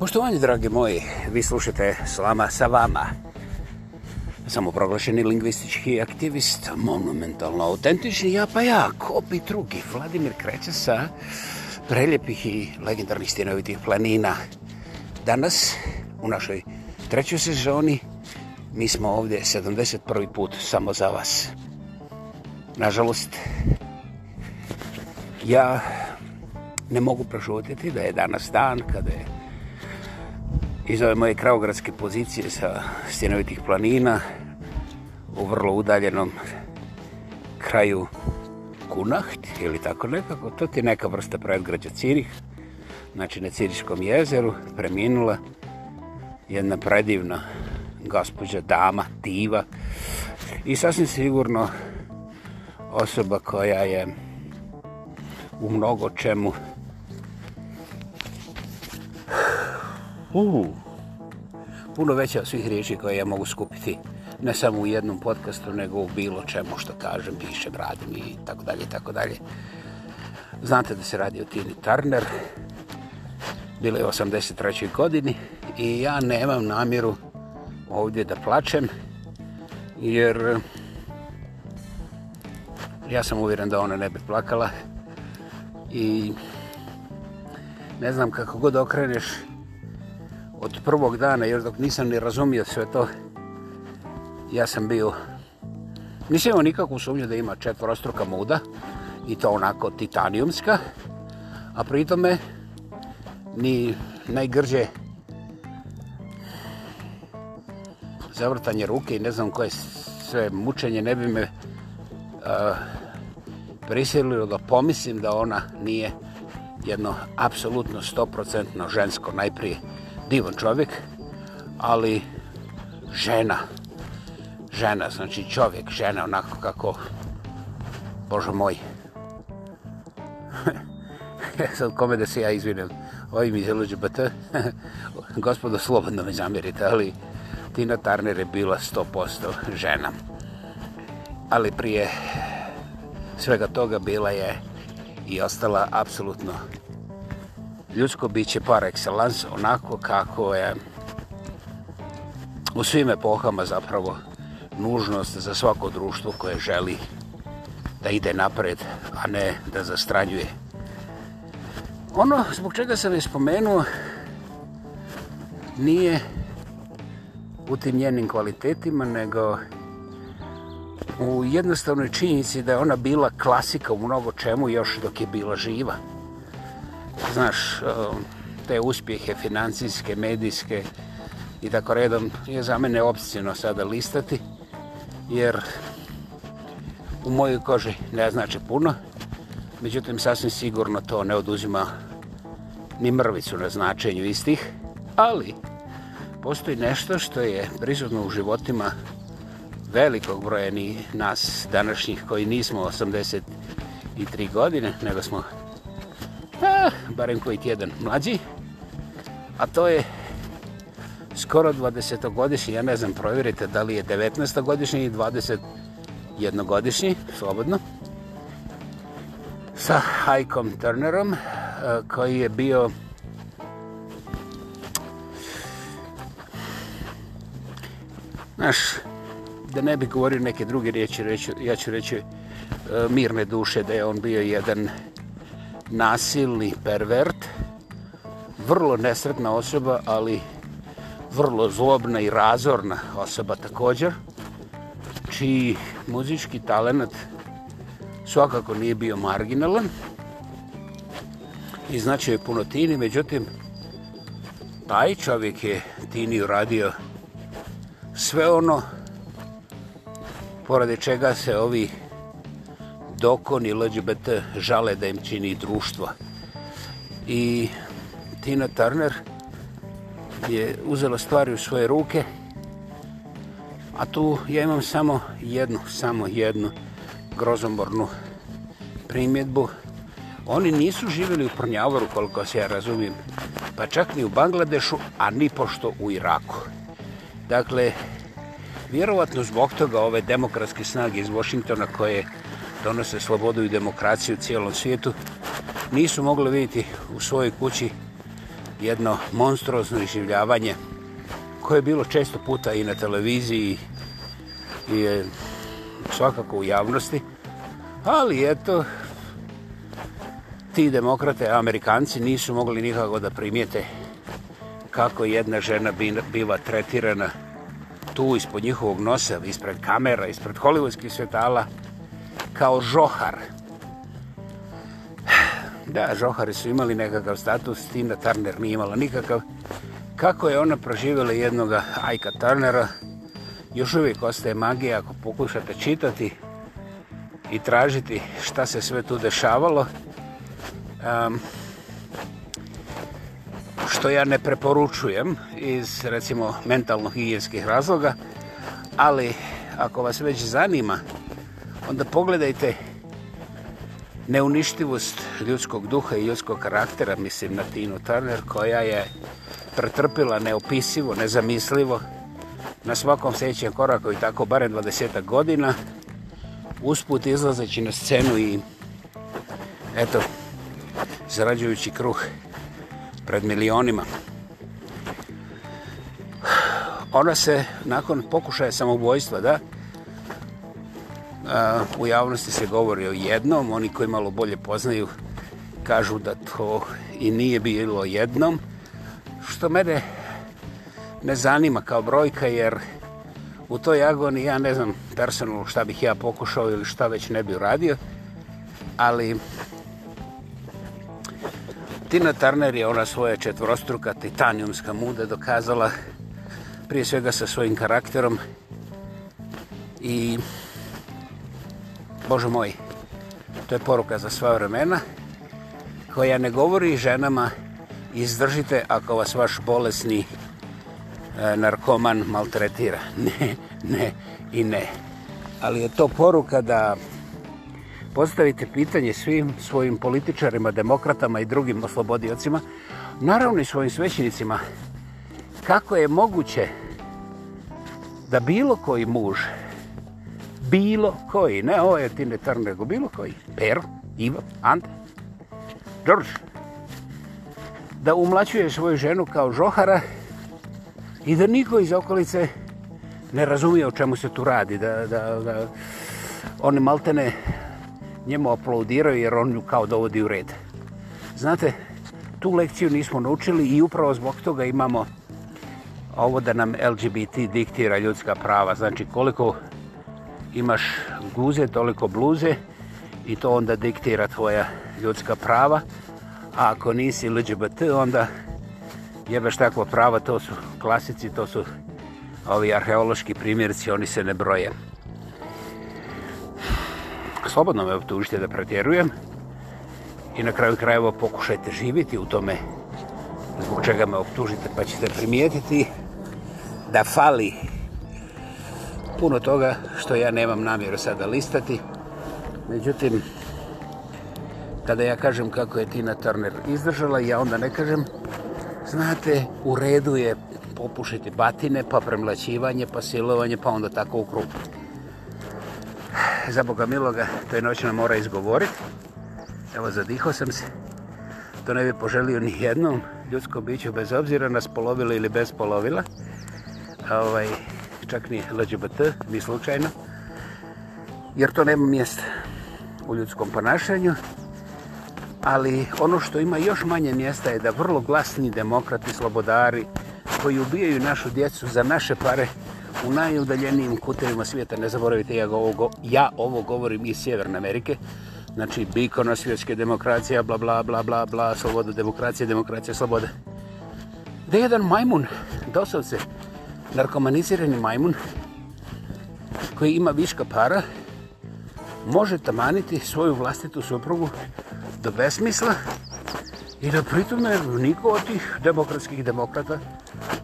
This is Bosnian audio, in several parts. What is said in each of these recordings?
Poštovanje, dragi moji, vi slušate Slama sa vama. Samoproglašeni lingvistički aktivist, monumentalno autentični, ja pa ja, kopi drugi, Vladimir Kreća sa preljepih i legendarnih stinovitih planina. Danas, u našoj trećoj sezoni, mi smo ovdje 71. put samo za vas. Nažalost, ja ne mogu prošutiti da je danas dan kada je iz ove moje kraugradske pozicije sa stjenovitih planina u vrlo udaljenom kraju Kunaht ili tako nekako. To ti je neka vrsta predgrađa Cirih. Znači na Cirihskom jezeru preminula jedna predivna gospođa, dama, diva i sasvim sigurno osoba koja je u mnogo čemu Uh. Puno veća od svih riječi koje ja mogu skupiti, ne samo u jednom podcastu, nego u bilo čemu što kažem, pišem, radim i tako dalje, tako dalje. Znate da se radi o Tini Turner, bilo je 83. godini i ja nemam namjeru ovdje da plačem, jer ja sam uvjeren da ona ne bi plakala i ne znam kako god okreneš, od prvog dana, još dok nisam ni razumio sve to, ja sam bio... Nisam imao nikakvu sumnju da ima četvrostruka muda, i to onako titanijumska, a pritome ni najgrđe zavrtanje ruke i ne znam koje sve mučenje ne bi me uh, prisililo da pomislim da ona nije jedno apsolutno 100% žensko najprije divan čovjek, ali žena, žena, znači čovjek, žena, onako kako, Bože moj. Sad kome da se ja izvinem, ovim iz LGBT, gospodo, slobodno me zamjerite, ali Tina Turner je bila 100% žena. Ali prije svega toga bila je i ostala apsolutno ljudsko biće par excellence, onako kako je u svim epohama zapravo nužnost za svako društvo koje želi da ide napred, a ne da zastranjuje. Ono zbog čega sam je spomenuo nije u tim njenim kvalitetima, nego u jednostavnoj činjenici da je ona bila klasika u mnogo čemu još dok je bila živa znaš, e, te uspjehe financijske, medijske i tako redom je za mene opcijno sada listati, jer u mojoj koži ne znači puno, međutim sasvim sigurno to ne oduzima ni mrvicu na značenju istih, ali postoji nešto što je prizodno u životima velikog broja ni nas današnjih koji nismo 83 godine, nego smo barem koji tjedan mlađi, a to je skoro 20-godišnji, ja ne znam, provjerite da li je 19-godišnji i 21-godišnji, slobodno, sa Hajkom Turnerom, e, koji je bio Znaš, da ne bi govorio neke druge riječi, reći, ja ću reći e, mirne duše, da je on bio jedan uh, nasilni pervert, vrlo nesretna osoba, ali vrlo zlobna i razorna osoba također, čiji muzički talent svakako nije bio marginalan i značio je puno tini, međutim, taj čovjek je tini uradio sve ono porade čega se ovi dokon i LGBT žale da im čini društvo. I Tina Turner je uzela stvari u svoje ruke, a tu ja imam samo jednu, samo jednu grozomornu primjedbu. Oni nisu živjeli u Prnjavoru, koliko se ja razumijem, pa čak ni u Bangladešu, a ni pošto u Iraku. Dakle, vjerovatno zbog toga ove demokratske snage iz Washingtona koje donose slobodu i demokraciju cijelom svijetu, nisu mogli vidjeti u svojoj kući jedno monstruozno iživljavanje koje je bilo često puta i na televiziji i e, svakako u javnosti. Ali eto, ti demokrate, amerikanci, nisu mogli nikako da primijete kako jedna žena biva tretirana tu ispod njihovog nosa, ispred kamera, ispred hollywoodskih svetala, kao žohar. Da, žohari su imali nekakav status, Tina Turner nije imala nikakav. Kako je ona proživjela jednog Ajka Turnera, još uvijek ostaje magija ako pokušate čitati i tražiti šta se sve tu dešavalo. Um, što ja ne preporučujem iz, recimo, mentalno-higijenskih razloga, ali ako vas već zanima, onda pogledajte neuništivost ljudskog duha i ljudskog karaktera, mislim na Tino Turner, koja je pretrpila neopisivo, nezamislivo na svakom sljedećem koraku i tako barem 20 godina, usput izlazeći na scenu i eto, zarađujući kruh pred milionima. Ona se nakon pokušaja samobojstva, da, U javnosti se govori o jednom, oni koji malo bolje poznaju kažu da to i nije bilo jednom, što mene ne zanima kao brojka jer u toj agoni ja ne znam personalno šta bih ja pokušao ili šta već ne bi uradio, ali Tina Turner je ona svoja četvrostruka titanijumska muda dokazala prije svega sa svojim karakterom i Bože moj, to je poruka za sva vremena, koja ne govori ženama izdržite ako vas vaš bolesni e, narkoman maltretira. Ne, ne i ne. Ali je to poruka da postavite pitanje svim svojim političarima, demokratama i drugim oslobodiocima, naravno i svojim svećenicima, kako je moguće da bilo koji muž bilo koji, ne ovaj Tine Turner, nego bilo koji, Pero, Ivo, Ante, George, da umlaćuje svoju ženu kao žohara i da niko iz okolice ne razumije o čemu se tu radi, da, da, da oni maltene njemu aplaudiraju jer on ju kao dovodi u red. Znate, tu lekciju nismo naučili i upravo zbog toga imamo ovo da nam LGBT diktira ljudska prava. Znači koliko imaš guze, toliko bluze i to onda diktira tvoja ljudska prava. A ako nisi LGBT, onda jebeš takvo prava, to su klasici, to su ovi arheološki primjerci, oni se ne broje. Slobodno me obtužite da pretjerujem i na kraju krajeva pokušajte živjeti u tome zbog čega me obtužite, pa ćete primijetiti da fali puno toga što ja nemam namjeru sada listati. Međutim, kada ja kažem kako je Tina Turner izdržala, ja onda ne kažem, znate, u redu je popušiti batine, pa premlaćivanje, pa silovanje, pa onda tako u krupu. Za Boga miloga, to je noćno mora izgovoriti. Evo, zadihao sam se. To ne bi poželio ni jednom ljudskom biću, bez obzira na spolovila ili bez polovila. Ovaj, čak ni LGBT, ni slučajno, jer to nema mjesta u ljudskom ponašanju. Ali ono što ima još manje mjesta je da vrlo glasni demokrati, slobodari, koji ubijaju našu djecu za naše pare u najudaljenijim kutevima svijeta, ne zaboravite, ja ovo, ja ovo govorim iz Sjeverne Amerike, znači bikona svjetske demokracija, bla, bla, bla, bla, bla, sloboda, demokracija, demokracija, sloboda. Da jedan majmun, doslovce, se, narkomanizirani majmun koji ima viška para može tamaniti svoju vlastitu suprugu do besmisla i da pritome niko od tih demokratskih demokrata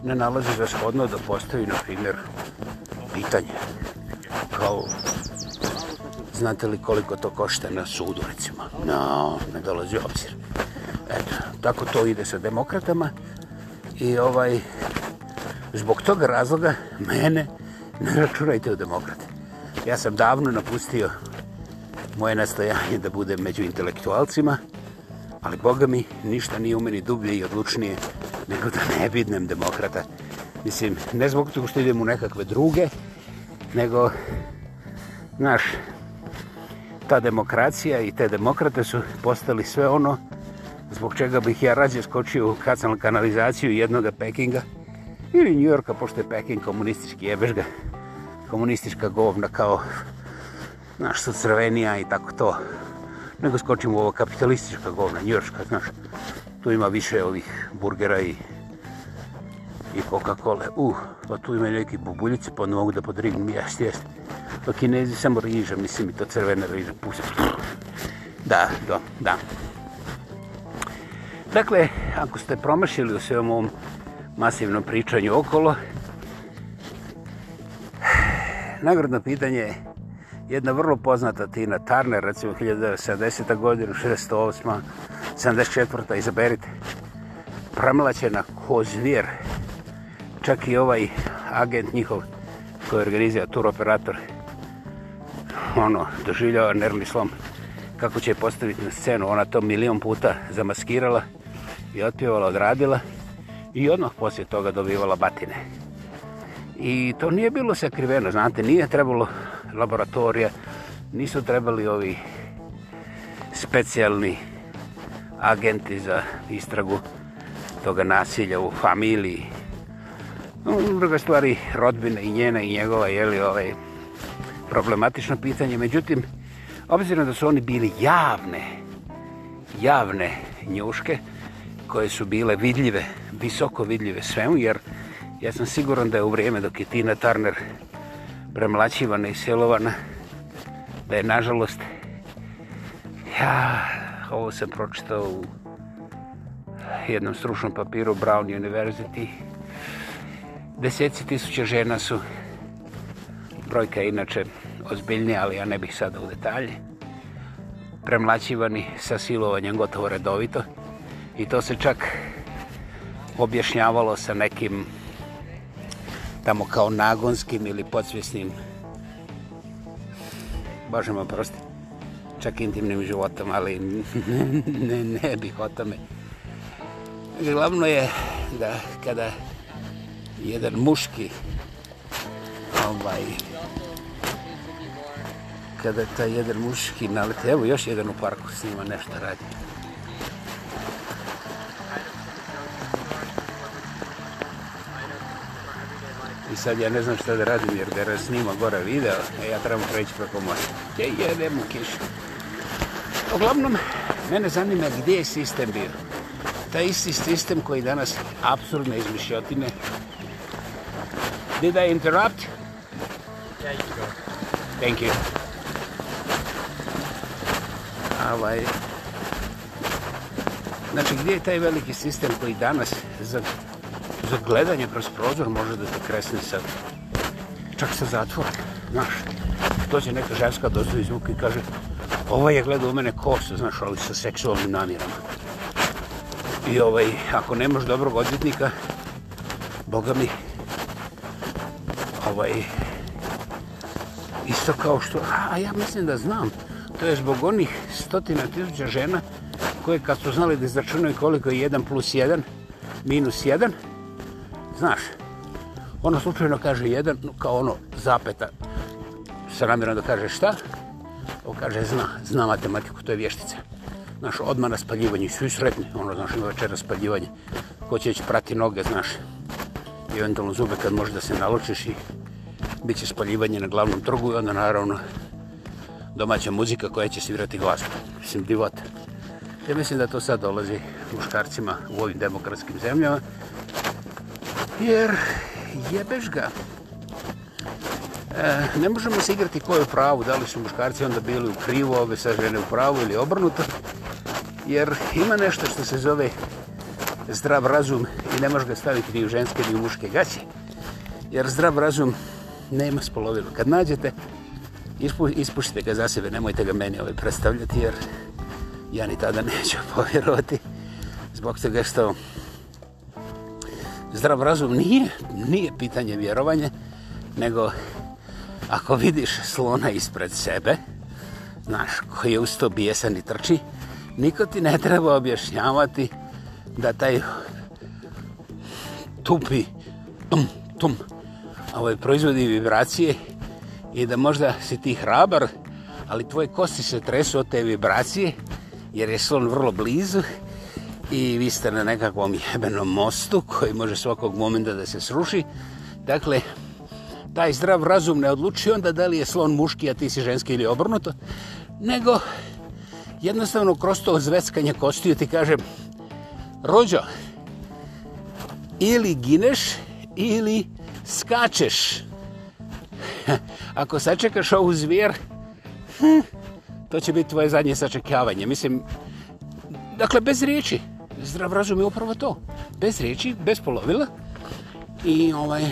ne nalazi za shodno da postavi, na primjer, pitanje. Kao, znate li koliko to košta na sudu, recimo? No, ne dolazi obzir. Eto, tako to ide sa demokratama. I ovaj, Zbog toga razloga mene ne računajte u demokrate. Ja sam davno napustio moje nastojanje da budem među intelektualcima, ali Boga mi ništa nije u meni dublje i odlučnije nego da ne bidnem demokrata. Mislim, ne zbog toga što idem u nekakve druge, nego, znaš, ta demokracija i te demokrate su postali sve ono zbog čega bih ja rađe skočio u kacan kanalizaciju jednog pekinga ili New Yorka, pošto je Peking komunistički, jebeš ga, komunistička govna kao naš su crvenija i tako to. Nego skočimo u ovo kapitalistička govna, New Yorka, znaš, tu ima više ovih burgera i i Coca-Cola. Uh, pa tu ima neki bubuljice, pa ne mogu da podrignem, jest, jest. Pa kinezi samo riža, mislim i to crvena riža, puse. Da, do, da. Dakle, ako ste promršili u svojom ovom masivno pričanju okolo. Nagradno pitanje je jedna vrlo poznata Tina Turner, recimo 1970. godinu, 68. 74. izaberite. Pramlaćena Kozvijer, čak i ovaj agent njihov koji organizira tur operator, ono, doživljava nervni slom kako će je postaviti na scenu. Ona to milion puta zamaskirala i otpjevala, odradila i odmah poslije toga dobivala batine. I to nije bilo sakriveno, znate, nije trebalo laboratorija, nisu trebali ovi specijalni agenti za istragu toga nasilja u familiji. U druga stvari, rodbine i njena i njegova, je li ovaj problematično pitanje. Međutim, obzirom da su oni bili javne, javne njuške, koje su bile vidljive, visoko vidljive svemu, jer ja sam siguran da je u vrijeme dok je Tina Turner premlaćivana i silovana, da je nažalost, ja, ovo sam pročitao u jednom stručnom papiru Brown University, deseci tisuća žena su, brojka je inače ozbiljnija, ali ja ne bih sada u detalje, premlaćivani sa silovanjem gotovo redovito, I to se čak objašnjavalo sa nekim tamo kao nagonskim ili podsvjesnim Bože me prosti čak intimnim životom, ali ne, ne, ne bih o tome. Glavno je da kada jedan muški ovaj kada taj jedan muški nalete, evo još jedan u parku snima nešto radi. sad ja ne znam šta da radim jer da snima gore video, a e, ja trebam preći preko mosta. Gdje jedem u kišu? Uglavnom, mene zanima gdje je sistem bio. Taj isti sistem koji danas apsurdne izmišljotine. Did I interrupt? Yeah, you go. Thank you. Ovaj, znači, gdje je taj veliki sistem koji danas za za gledanje kroz prozor može da te kresne sa, čak sa zatvora, znaš. To će neka ženska dozvoj zvuk i kaže, ovaj je gledao u mene kosa, znaš, ali sa seksualnim namirama. I ovaj, ako nemaš dobrog odvjetnika, Boga mi, ovaj, isto kao što, a, a ja mislim da znam, to je zbog onih stotina tisuća žena koje kad su znali da izračunaju koliko je 1 plus 1, minus Ono slučajno kaže jedan, kao ono zapeta, sa namjerom da kaže šta? On kaže zna, zna matematiku, to je vještica. Znaš, odmah na spaljivanju, svi sretni, ono, znaš, ima večer na spaljivanje. Ko će već prati noge, znaš, eventualno zube kad možeš da se naločiš i bit će spaljivanje na glavnom trgu i onda naravno domaća muzika koja će svirati glasno. Mislim, divota. Ja mislim da to sad dolazi muškarcima u ovim demokratskim zemljama, jer jebeš ga. E, ne možemo se igrati ko je u pravu, da li su muškarci onda bili u krivu, ove sa žene u pravu ili obrnuto. Jer ima nešto što se zove zdrav razum i ne možeš ga staviti ni u ženske ni u muške gaće. Jer zdrav razum nema spolovilo. Kad nađete, ispu, ispušite ga za sebe, nemojte ga meni ovaj predstavljati jer ja ni tada neću povjerovati zbog toga što zdrav razum nije, nije pitanje vjerovanja, nego ako vidiš slona ispred sebe, znaš, koji je usto bijesan i trči, niko ti ne treba objašnjavati da taj tupi tum, tum, ovaj proizvodi vibracije i da možda si ti hrabar, ali tvoje kosti se tresu od te vibracije, jer je slon vrlo blizu, i vi ste na nekakvom jebenom mostu koji može svakog momenta da se sruši. Dakle, taj zdrav razum ne odluči onda da li je slon muški, a ti si ženski ili obrnuto, nego jednostavno kroz to zveckanje kostiju ti kažem Rođo, ili gineš ili skačeš. Ako sačekaš ovu zvijer, hm, to će biti tvoje zadnje sačekavanje. Mislim, dakle, bez riječi zdrav razum je upravo to. Bez riječi, bez polovila. I ovaj,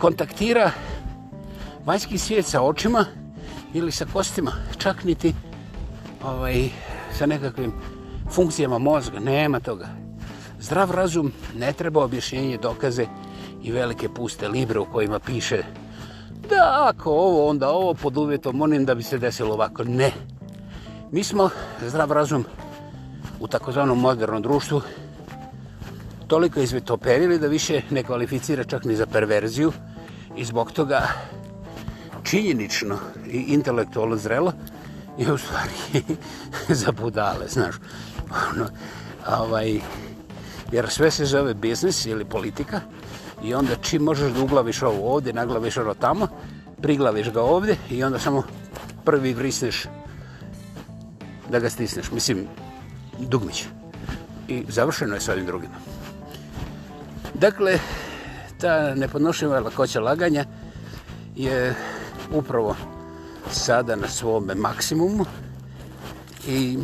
kontaktira vanjski svijet sa očima ili sa kostima. Čak niti ovaj, sa nekakvim funkcijama mozga. Nema toga. Zdrav razum ne treba objašnjenje dokaze i velike puste libre u kojima piše da ako ovo, onda ovo pod uvjetom, onim da bi se desilo ovako. Ne. Mi smo zdrav razum u takozvanom modernom društvu toliko izvetoperili da više ne kvalificira čak ni za perverziju i zbog toga činjenično i intelektualno zrelo je u stvari za budale, znaš. Ono, ovaj, jer sve se zove biznis ili politika i onda čim možeš da uglaviš ovo ovdje, naglaviš ovo tamo, priglaviš ga ovdje i onda samo prvi vrisneš da ga stisneš. Mislim, dugmić. I završeno je s ovim drugima. Dakle, ta nepodnošljiva lakoća laganja je upravo sada na svome maksimumu i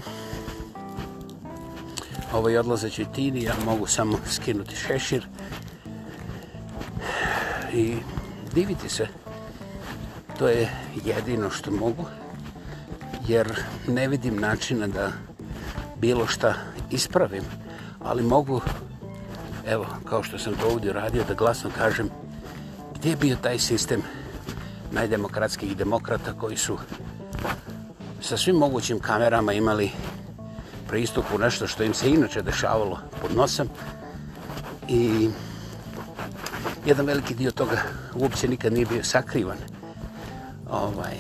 ovaj odlazeći tini ja mogu samo skinuti šešir i diviti se. To je jedino što mogu jer ne vidim načina da bilo šta ispravim, ali mogu, evo, kao što sam to ovdje radio, da glasno kažem gdje je bio taj sistem najdemokratskih demokrata koji su sa svim mogućim kamerama imali pristup u nešto što im se inače dešavalo pod nosem i jedan veliki dio toga uopće nikad nije bio sakrivan. Ovaj,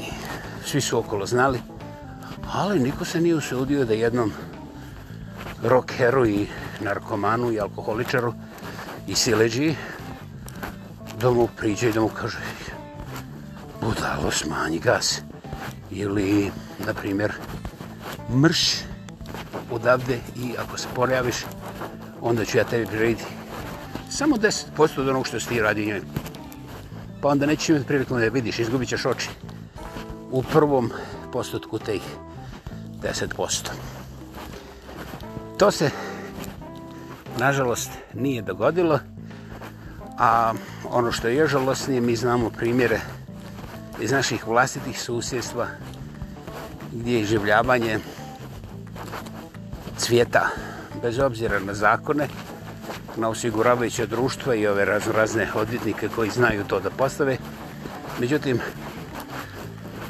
svi su okolo znali, ali niko se nije usudio da jednom rockeru i narkomanu i alkoholičaru i sileđi da mu priđe i da mu kaže budalo smanji gas ili na primjer mrš odavde i ako se porjaviš onda ću ja tebi prirediti samo 10% od onog što si ti radi njoj pa onda nećeš imati priliku da vidiš izgubit ćeš oči u prvom postotku teh 10%. To se, nažalost, nije dogodilo, a ono što je žalostnije, mi znamo primjere iz naših vlastitih susjedstva gdje je življavanje cvjeta, bez obzira na zakone, na osiguravajuće društva i ove razne odvjetnike koji znaju to da postave. Međutim,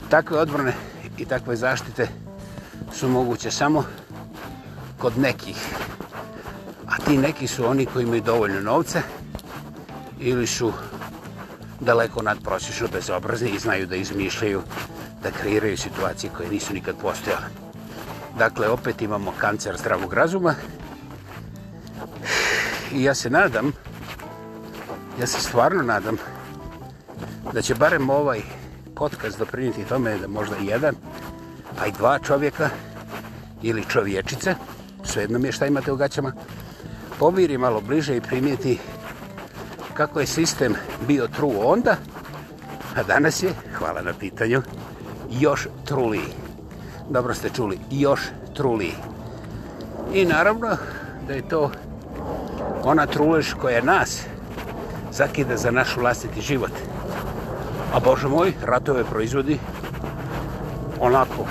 takve odbrane i takve zaštite su moguće samo kod nekih. A ti neki su oni koji imaju dovoljno novca ili su daleko nadprosječno bezobrazni i znaju da izmišljaju, da kreiraju situacije koje nisu nikad postojale. Dakle, opet imamo kancer zdravog razuma i ja se nadam, ja se stvarno nadam da će barem ovaj podcast doprinjeti tome da možda jedan, pa i dva čovjeka ili čovječica, svejedno mi je šta imate u gaćama, pomiri malo bliže i primijeti kako je sistem bio true onda, a danas je, hvala na pitanju, još truliji. Dobro ste čuli, još truliji. I naravno da je to ona trulež koja nas zakida za naš vlastiti život. A Bože moj, ratove proizvodi onako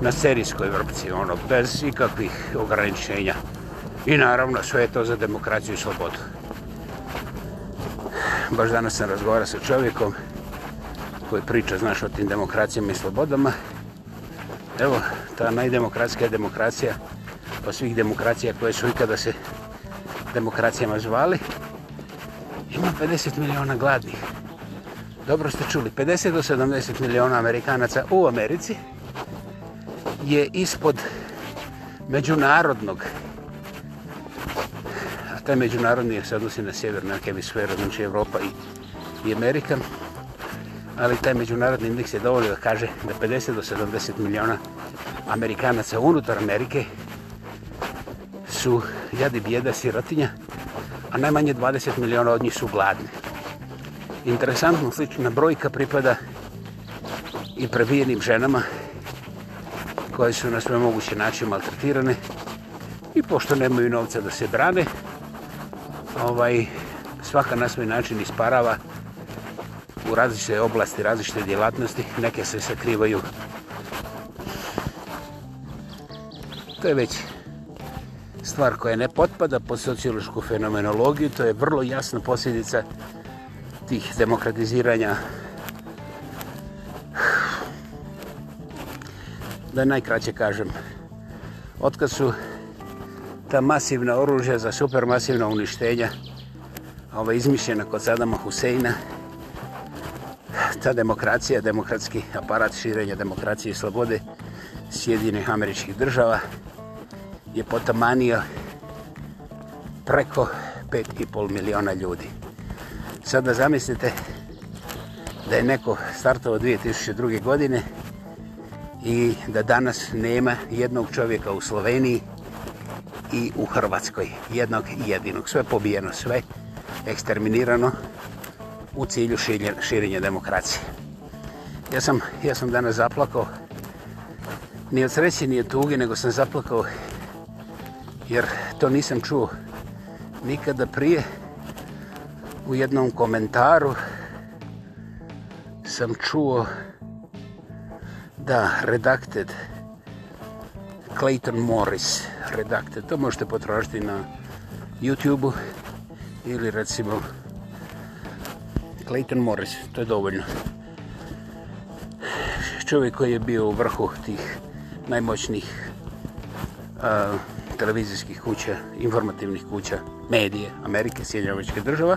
na serijskoj vrpci, ono, bez ikakvih ograničenja. I naravno, sve je to za demokraciju i slobodu. Baš danas sam razgovarao sa čovjekom koji priča, znaš, o tim demokracijama i slobodama. Evo, ta najdemokratska demokracija od svih demokracija koje su ikada se demokracijama zvali, ima 50 miliona gladnih. Dobro ste čuli, 50 do 70 miliona Amerikanaca u Americi, je ispod međunarodnog a taj međunarodni se odnosi na sjevernu hemisferu znači Evropa i, i Amerika ali taj međunarodni indeks je dovoljno da kaže da 50 do 70 miliona amerikanaca unutar Amerike su jadi bijeda sirotinja a najmanje 20 miliona od njih su gladni interesantno slična brojka pripada i prebijenim ženama koje su na sve moguće način maltretirane i pošto nemaju novca da se brane, ovaj, svaka na svoj način isparava u različite oblasti, različite djelatnosti, neke se sakrivaju. To je već stvar koja ne potpada po sociološku fenomenologiju, to je vrlo jasna posljedica tih demokratiziranja da najkraće kažem, otkad su ta masivna oružja za supermasivna uništenja ova izmišljena kod Sadama Huseina, ta demokracija, demokratski aparat širenja demokracije i slobode Sjedinih američkih država je potamanio preko 5,5 miliona ljudi. Sada zamislite da je neko startao 2002. godine i da danas nema jednog čovjeka u Sloveniji i u Hrvatskoj, jednog i jedinog. Sve pobijeno, sve eksterminirano u cilju širenja demokracije. Ja sam, ja sam danas zaplakao, ni od sreće, ni od tuge, nego sam zaplakao jer to nisam čuo nikada prije. U jednom komentaru sam čuo da, redacted Clayton Morris redacted, to možete potražiti na YouTube-u ili recimo Clayton Morris, to je dovoljno čovjek koji je bio u vrhu tih najmoćnijih uh, televizijskih kuća informativnih kuća medije Amerike, Sjedinjavačke država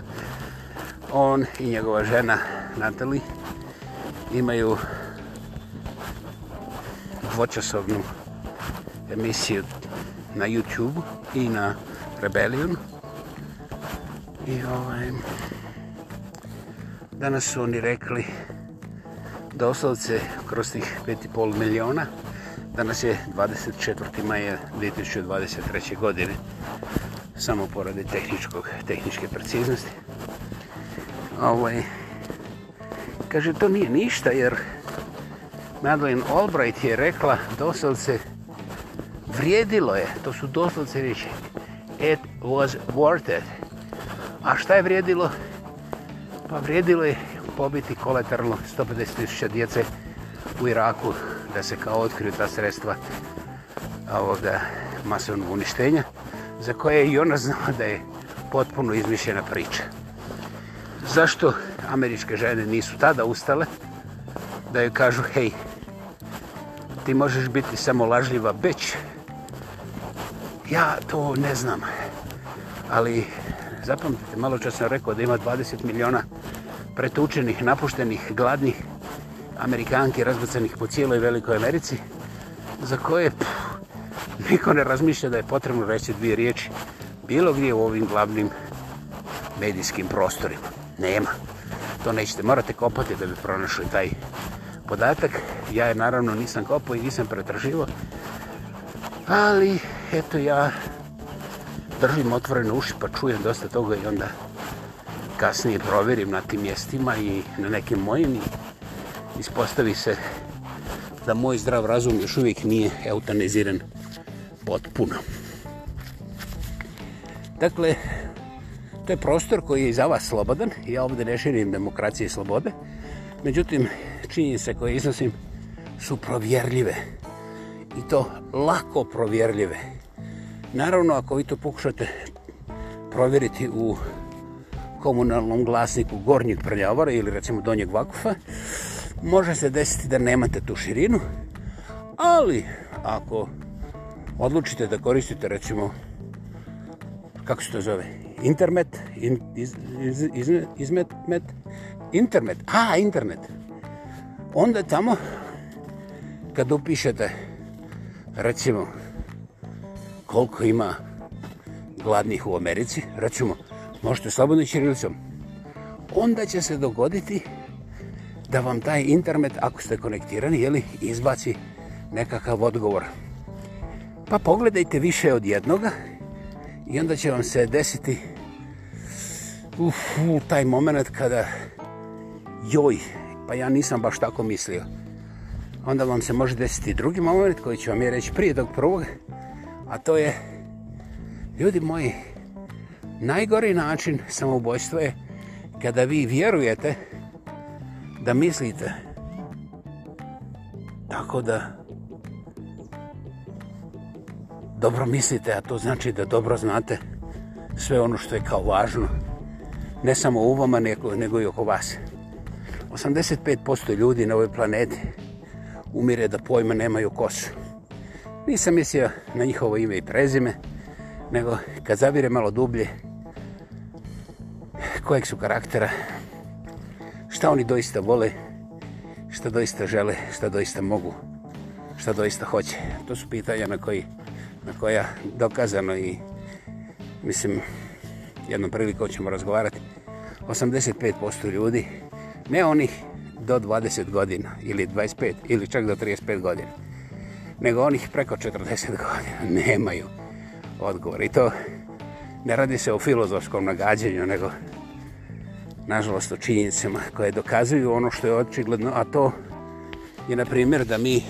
on i njegova žena Natalie imaju dvočasovnu emisiju na YouTube i na Rebellion. I ovaj, danas su oni rekli doslovce kroz tih 5,5 miliona. Danas je 24. maja 2023. godine. Samo poradi tehničkog, tehničke preciznosti. Ovaj, kaže, to nije ništa jer Madeleine Albright je rekla doslovce vrijedilo je, to su doslovce riječi it was worth it a šta je vrijedilo? pa vrijedilo je pobiti kolateralno 150.000 djece u Iraku da se kao otkriju ta sredstva ovoga masovnog uništenja za koje je i ona znala da je potpuno izmišljena priča zašto američke žene nisu tada ustale da joj kažu hej ti možeš biti samo lažljiva beć. Ja to ne znam. Ali zapamtite, malo čas sam rekao da ima 20 miliona pretučenih, napuštenih, gladnih Amerikanki razbacanih po cijeloj Velikoj Americi, za koje pff, niko ne razmišlja da je potrebno reći dvije riječi bilo gdje u ovim glavnim medijskim prostorima. Nema. To nećete. Morate kopati da bi pronašli taj podatak. Ja je naravno nisam kopao i nisam pretraživo. Ali, eto ja držim otvorene uši pa čujem dosta toga i onda kasnije provjerim na tim mjestima i na nekim mojim i ispostavi se da moj zdrav razum još uvijek nije eutaniziran potpuno. Dakle, to je prostor koji je za vas slobodan. Ja ovdje ne širim demokracije i slobode. Međutim, činjenice koje iznosim su provjerljive. I to lako provjerljive. Naravno, ako vi to pokušate provjeriti u komunalnom glasniku gornjeg prljavora ili recimo donjeg vakufa, može se desiti da nemate tu širinu, ali ako odlučite da koristite recimo kako se to zove? Internet? In, iz, iz, iz, izmet, met? Internet? A, internet! Onda tamo kad upišete recimo koliko ima gladnih u Americi, recimo možete slobodno ćirilicom, onda će se dogoditi da vam taj internet, ako ste konektirani, jeli, izbaci nekakav odgovor. Pa pogledajte više od jednoga i onda će vam se desiti uf, taj moment kada joj, pa ja nisam baš tako mislio onda vam se može desiti drugi moment koji ću vam je reći prije tog prvog, a to je, ljudi moji, najgori način samoubojstva je kada vi vjerujete da mislite tako da dobro mislite, a to znači da dobro znate sve ono što je kao važno, ne samo u vama, nego, nego i oko vas. 85% ljudi na ovoj planeti umire da pojma nemaju kosu. Nisam mislio na njihovo ime i prezime, nego kad zavire malo dublje, kojeg su karaktera, šta oni doista vole, šta doista žele, šta doista mogu, šta doista hoće. To su pitanja na, koji, na koja dokazano i mislim, jednom priliku ćemo razgovarati. 85% ljudi, ne onih do 20 godina ili 25 ili čak do 35 godina nego onih preko 40 godina nemaju odgovor i to ne radi se o filozofskom nagađenju nego nažalost o činjenicama koje dokazuju ono što je očigledno a to je na primjer da mi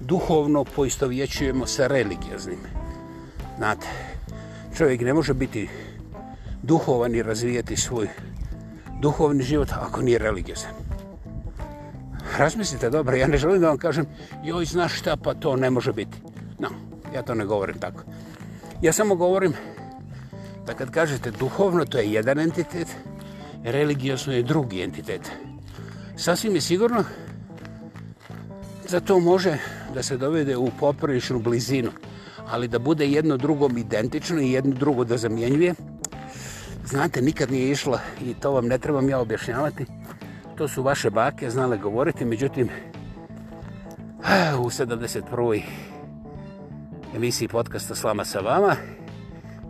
duhovno poistovjećujemo sa religijaznim znate čovjek ne može biti duhovan i razvijeti svoj duhovni život ako nije religijazan razmislite dobro, ja ne želim da vam kažem joj, znaš šta, pa to ne može biti. No, ja to ne govorim tako. Ja samo govorim da kad kažete duhovno, to je jedan entitet, religijosno je drugi entitet. Sasvim je sigurno da to može da se dovede u popriličnu blizinu, ali da bude jedno drugom identično i jedno drugo da zamjenjuje, znate, nikad nije išla i to vam ne trebam ja objašnjavati, to su vaše bake znale govoriti, međutim, u 71. emisiji podcasta Slama sa vama,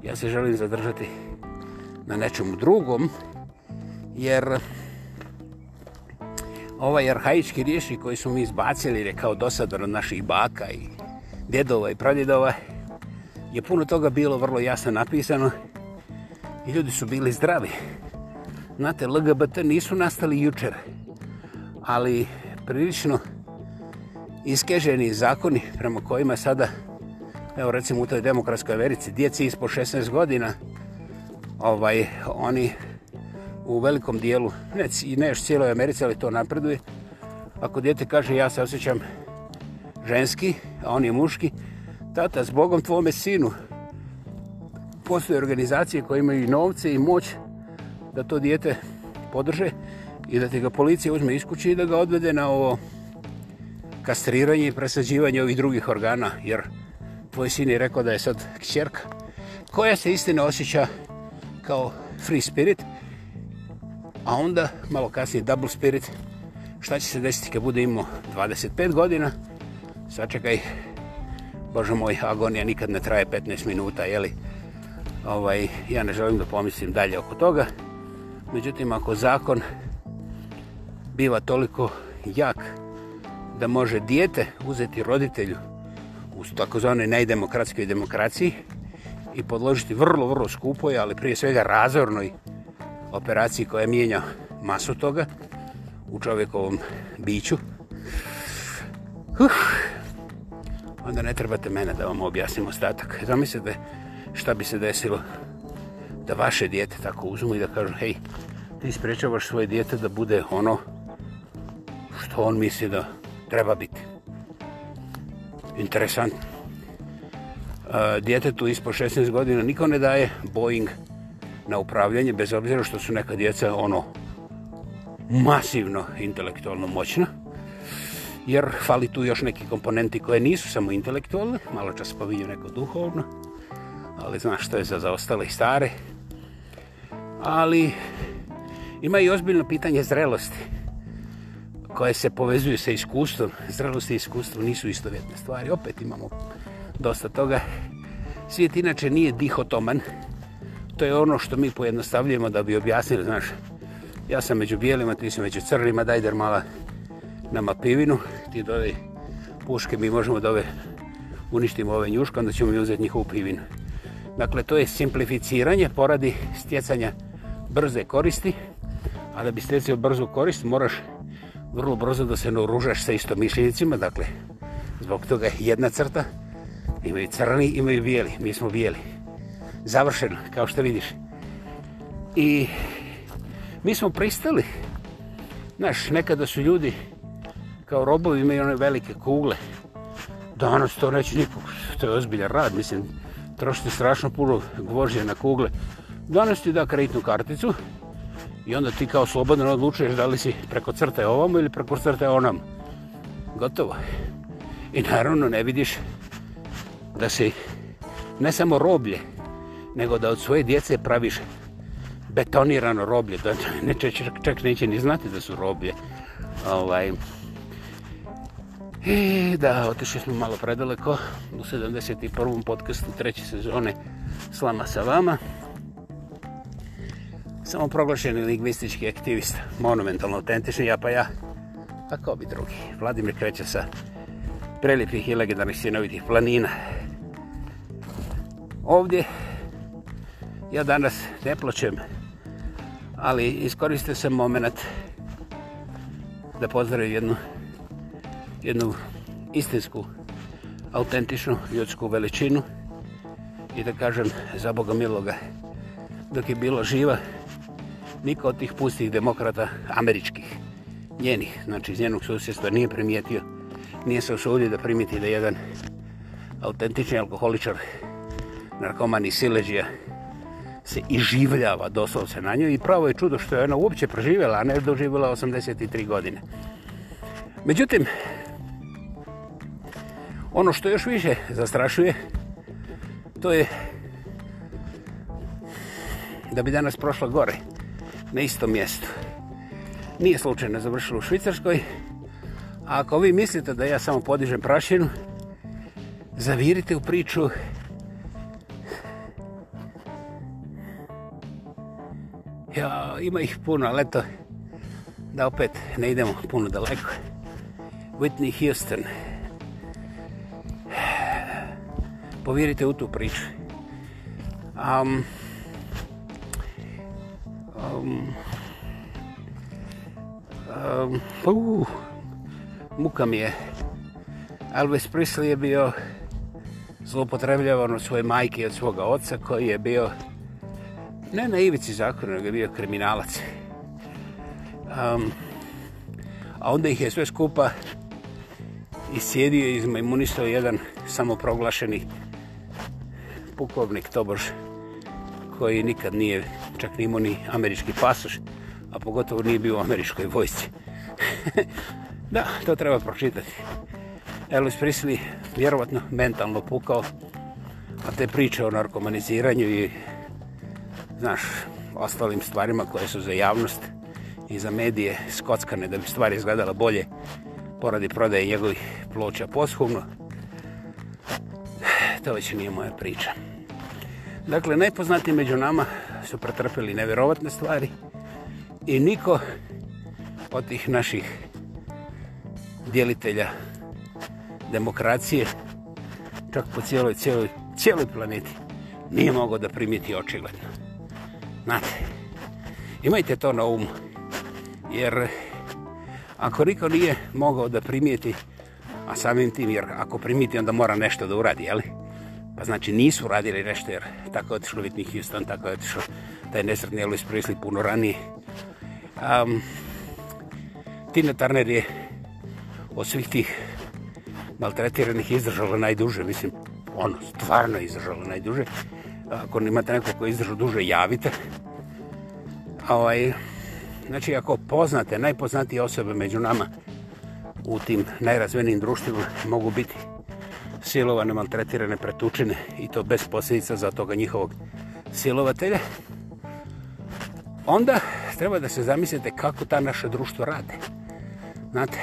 ja se želim zadržati na nečemu drugom, jer ovaj arhajički riješi koji su mi izbacili, jer je kao dosadar naših baka i djedova i pradjedova, je puno toga bilo vrlo jasno napisano i ljudi su bili zdravi. Znate, LGBT nisu nastali jučer, ali prilično iskeženi zakoni prema kojima sada, evo recimo u toj demokratskoj verici, djeci ispo 16 godina, ovaj oni u velikom dijelu, ne, ne još cijeloj Americi, ali to napreduje, ako djete kaže ja se osjećam ženski, a on je muški, tata, zbogom tvome sinu, postoje organizacije koje imaju i novce i moć, da to dijete podrže i da te ga policija uzme iz kuće i da ga odvede na ovo kastriranje i presađivanje ovih drugih organa, jer tvoj sin je rekao da je sad kćerka koja se istina osjeća kao free spirit, a onda malo kasnije double spirit, šta će se desiti kad bude imao 25 godina, sačekaj, Bože moj, agonija nikad ne traje 15 minuta, jeli? Ovaj, ja ne želim da pomislim dalje oko toga, Međutim, ako zakon biva toliko jak da može dijete uzeti roditelju u takozvane najdemokratskoj demokraciji i podložiti vrlo, vrlo skupoj, ali prije svega razornoj operaciji koja mijenja masu toga u čovjekovom biću, uh, onda ne trebate mene da vam objasnim ostatak. Zamislite šta bi se desilo učiniti da vaše dijete tako uzmu i da kažu hej, ti sprečavaš svoje dijete da bude ono što on misli da treba biti. Interesantno. E, djetetu ispo 16 godina niko ne daje Boeing na upravljanje, bez obzira što su neka djeca ono masivno intelektualno moćna, jer fali tu još neki komponenti koje nisu samo intelektualne, malo čas spominju neko duhovno, ali znaš što je za zaostale i stare ali ima i ozbiljno pitanje zrelosti koje se povezuju sa iskustvom. Zrelost i iskustvo nisu istovjetne stvari. Opet imamo dosta toga. Svijet inače nije dihotoman. To je ono što mi pojednostavljujemo da bi objasnili, znaš, ja sam među bijelima, ti si među crnima, daj der mala nama pivinu, ti dodaj puške, mi možemo da ove uništimo ove njuške, onda ćemo mi uzeti njihovu pivinu. Dakle, to je simplificiranje poradi stjecanja brze koristi, a da bi stecao brzu korist, moraš vrlo brzo da se naoružaš sa isto mišljenicima, dakle, zbog toga jedna crta, imaju crni, imaju bijeli, mi smo bijeli. Završeno, kao što vidiš. I mi smo pristali. Znaš, nekada su ljudi kao robovi imaju one velike kugle. Danas to neće nikog, to je ozbiljan rad, mislim, trošite strašno puno gvožnje na kugle danas ti da kreditnu karticu i onda ti kao slobodan odlučuješ da li si preko crte ovom ili preko crte onom. Gotovo je. I naravno ne vidiš da si ne samo roblje, nego da od svoje djece praviš betonirano roblje. Da ne, čak, čak neće ni znati da su roblje. Ovaj. I e, da, otišli smo malo predaleko u 71. podcastu treće sezone Slama sa vama samo proglašeni lingvistički aktivista, monumentalno autentični, ja pa ja, a ko bi drugi? Vladimir kreće sa prelipih i legendarnih sinovitih planina. Ovdje ja danas ne plaćem, ali iskoristio sam moment da pozdravim jednu, jednu istinsku, autentičnu ljudsku veličinu i da kažem za Boga miloga dok je bila živa niko od tih pustih demokrata američkih, njenih, znači iz njenog susjedstva, nije primijetio, nije se usudio da primiti da jedan autentični alkoholičar, narkoman i sileđija, se i življava doslovce na njoj i pravo je čudo što je ona uopće preživjela, a ne doživjela 83 godine. Međutim, ono što još više zastrašuje, to je da bi danas prošlo gore na istom mjestu. Nije slučajno završilo u Švicarskoj. A ako vi mislite da ja samo podižem prašinu, zavirite u priču Ja, ima ih puno, ali eto, da opet ne idemo puno daleko. Whitney Houston. Povjerite u tu priču. Um, um, um, uh, muka mi je. Elvis Presley je bio zlopotrebljavan od svoje majke i od svoga oca koji je bio ne na ivici zakona, nego je bio kriminalac. Um, a onda ih je sve skupa iscijedio iz majmunista jedan samoproglašeni pukovnik Tobož koji nikad nije čak nimo ni američki pasoš, a pogotovo nije bio u američkoj vojci. da, to treba pročitati. Elvis Presley vjerovatno mentalno pukao, a te priče o narkomaniziranju i znaš, ostalim stvarima koje su za javnost i za medije skockane da bi stvari izgledala bolje poradi prodaje njegovih ploča poshumno, to već nije moja priča. Dakle, najpoznatiji među nama su pretrpili nevjerovatne stvari i niko od tih naših djelitelja demokracije čak po cijeloj, cijeloj, cijeloj planeti nije mogao da primiti očigledno. Znate, imajte to na umu, jer ako niko nije mogao da primijeti, a samim tim, jer ako primiti, onda mora nešto da uradi, jel'i? Pa znači nisu radili nešto jer tako je otišao Whitney Houston, tako je otišao taj nesretni Elvis Presley puno ranije. Um, Tina Turner je od svih tih maltretiranih izdržala najduže, mislim, ono, stvarno izdržala najduže. Ako imate neko koji izdržao duže, javite. Ovaj, znači, ako poznate, najpoznatije osobe među nama u tim najrazvenijim društvima mogu biti silovane, maltretirane, pretučene i to bez posljedica za toga njihovog silovatelja, onda treba da se zamislite kako ta naše društvo rade. Znate,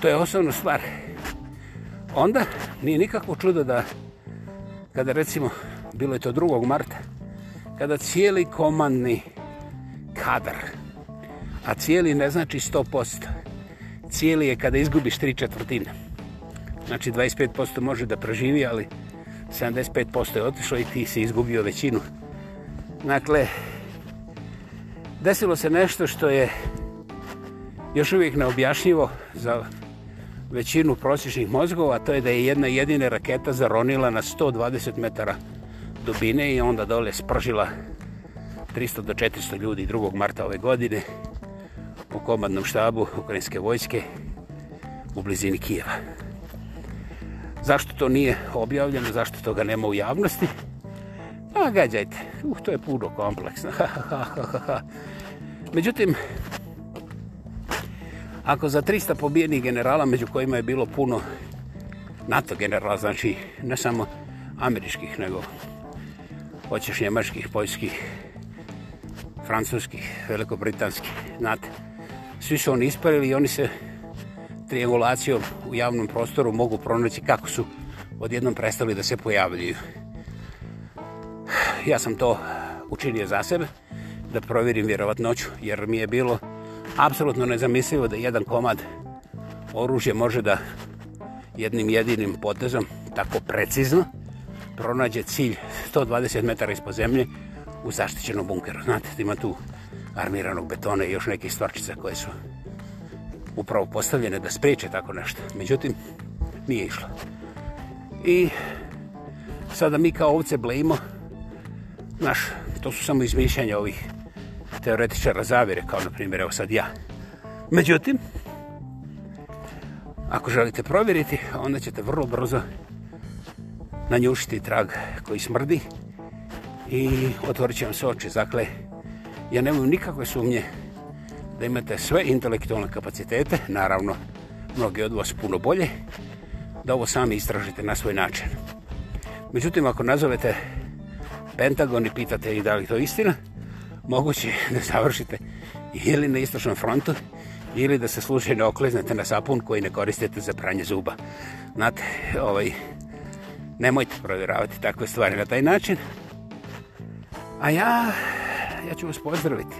to je osnovna stvar. Onda nije nikakvo čudo da kada recimo bilo je to 2. marta, kada cijeli komandni kadar, a cijeli ne znači 100%, cijeli je kada izgubiš tri četvrtine. Znači 25% može da proživi, ali 75% je otišlo i ti si izgubio većinu. Dakle, desilo se nešto što je još uvijek neobjašnjivo za većinu prosječnih mozgova, to je da je jedna jedina raketa zaronila na 120 metara dubine i onda dole spržila 300 do 400 ljudi 2. marta ove godine u komandnom štabu Ukrajinske vojske u blizini Kijeva. Zašto to nije objavljeno, zašto toga nema u javnosti? A pa, gađajte, uh, to je puno kompleksno. Međutim, ako za 300 pobijenih generala, među kojima je bilo puno NATO generala, znači ne samo američkih, nego hoćeš njemačkih, poljskih, francuskih, velikobritanskih, znate, svi su oni isparili i oni se triangulacijom u javnom prostoru mogu pronaći kako su odjednom prestali da se pojavljaju. Ja sam to učinio za sebe da provjerim vjerovatnoću, jer mi je bilo apsolutno nezamislivo da jedan komad oružje može da jednim jedinim potezom, tako precizno, pronađe cilj 120 metara ispod zemlje u zaštićenom bunkeru. Znate, ima tu armiranog betona i još nekih stvarčica koje su upravo postavljene da spreče tako nešto. Međutim, nije išlo. I sada mi kao ovce blejimo, znaš, to su samo izmišljanja ovih teoretičara zavire, kao na primjer, evo sad ja. Međutim, ako želite provjeriti, onda ćete vrlo brzo nanjušiti trag koji smrdi i otvorit će vam se oči. Dakle, ja nemam nikakve sumnje da imate sve intelektualne kapacitete, naravno, mnogi od vas puno bolje, da ovo sami istražite na svoj način. Međutim, ako nazovete Pentagon i pitate ih da li to istina, moguće da završite ili na istočnom frontu, ili da se slučajno okliznete na sapun koji ne koristite za pranje zuba. Znate, ovaj, nemojte provjeravati takve stvari na taj način. A ja, ja ću vas pozdraviti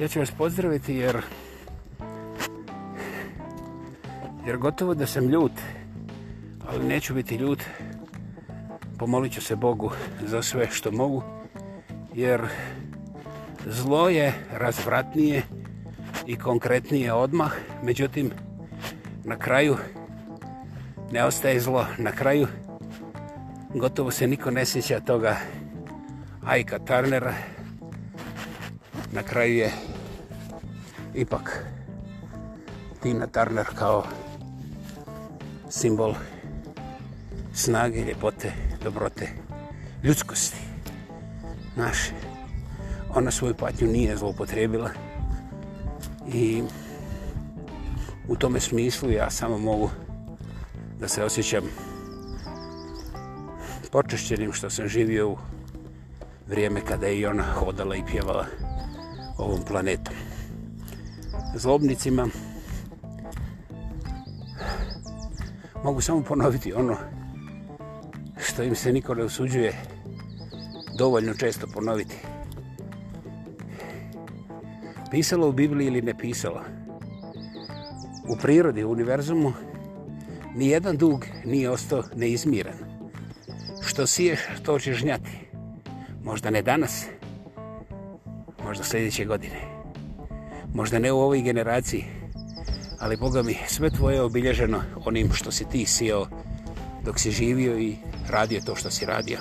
ja ću vas pozdraviti jer jer gotovo da sam ljut ali neću biti ljut pomolit ću se Bogu za sve što mogu jer zlo je razvratnije i konkretnije odmah međutim na kraju ne ostaje zlo na kraju gotovo se niko ne sjeća toga Ajka Tarnera na kraju je ipak Tina Turner kao simbol snage, ljepote, dobrote, ljudskosti naše. Ona svoju patnju nije zloupotrebila i u tome smislu ja samo mogu da se osjećam počešćenim što sam živio u vrijeme kada je i ona hodala i pjevala ovom planetom zlobnicima. Mogu samo ponoviti ono što im se niko ne osuđuje dovoljno često ponoviti. Pisalo u Bibliji ili ne pisalo? U prirodi, u univerzumu, nijedan dug nije ostao neizmiran. Što siješ, to ćeš žnjati. Možda ne danas, možda sljedeće godine. Možda sljedeće godine možda ne u ovoj generaciji, ali Boga mi, sve tvoje je obilježeno onim što si ti sijao dok si živio i radio to što si radio.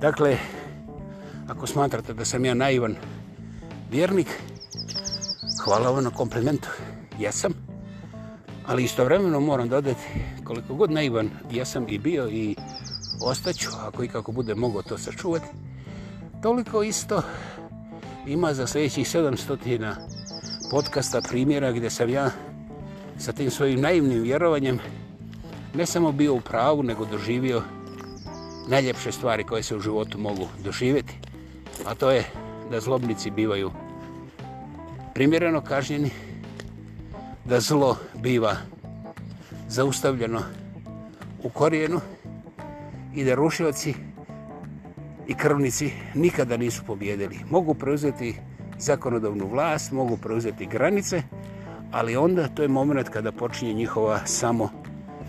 Dakle, ako smatrate da sam ja naivan vjernik, hvala vam na komplementu, jesam. Ali istovremeno moram dodati koliko god naivan jesam i bio i ostaću, ako ikako bude mogo to sačuvati, toliko isto ima za sljedećih 700 podcasta primjera gdje sam ja sa tim svojim naivnim vjerovanjem ne samo bio u pravu, nego doživio najljepše stvari koje se u životu mogu doživjeti, a to je da zlobnici bivaju primjereno kažnjeni, da zlo biva zaustavljeno u korijenu i da rušivaci i krvnici nikada nisu pobjedili. Mogu preuzeti zakonodavnu vlast, mogu preuzeti granice, ali onda to je moment kada počinje njihova samo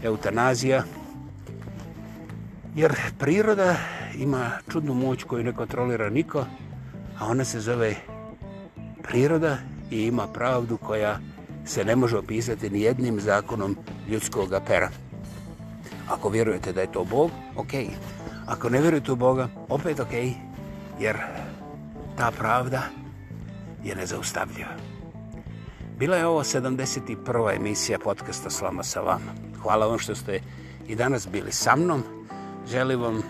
eutanazija. Jer priroda ima čudnu moć koju ne kontrolira niko, a ona se zove priroda i ima pravdu koja se ne može opisati ni jednim zakonom ljudskog pera. Ako vjerujete da je to Bog, ok. Ako ne vjerujete u Boga, opet ok. Jer ta pravda je nezaustavljiva. Bila je ovo 71. emisija podcasta Slama sa vama. Hvala vam što ste i danas bili sa mnom. Želim vam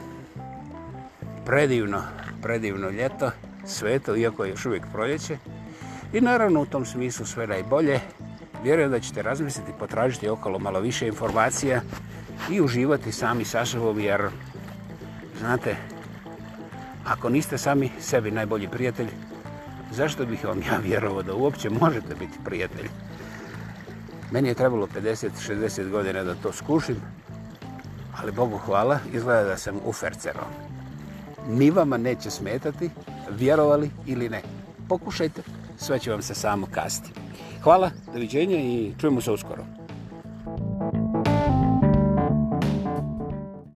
predivno, predivno ljeto, sveto, iako je još uvijek proljeće. I naravno u tom smislu sve najbolje. Vjerujem da ćete razmisliti, potražiti okolo malo više informacija i uživati sami sa sobom, jer znate, ako niste sami sebi najbolji prijatelj, zašto bih vam ja vjerovao da uopće možete biti prijatelj? Meni je trebalo 50-60 godina da to skušim, ali Bogu hvala, izgleda da sam uferceron. Ni vama neće smetati, vjerovali ili ne. Pokušajte, sve će vam se samo kasti. Hvala, doviđenja i čujemo se uskoro.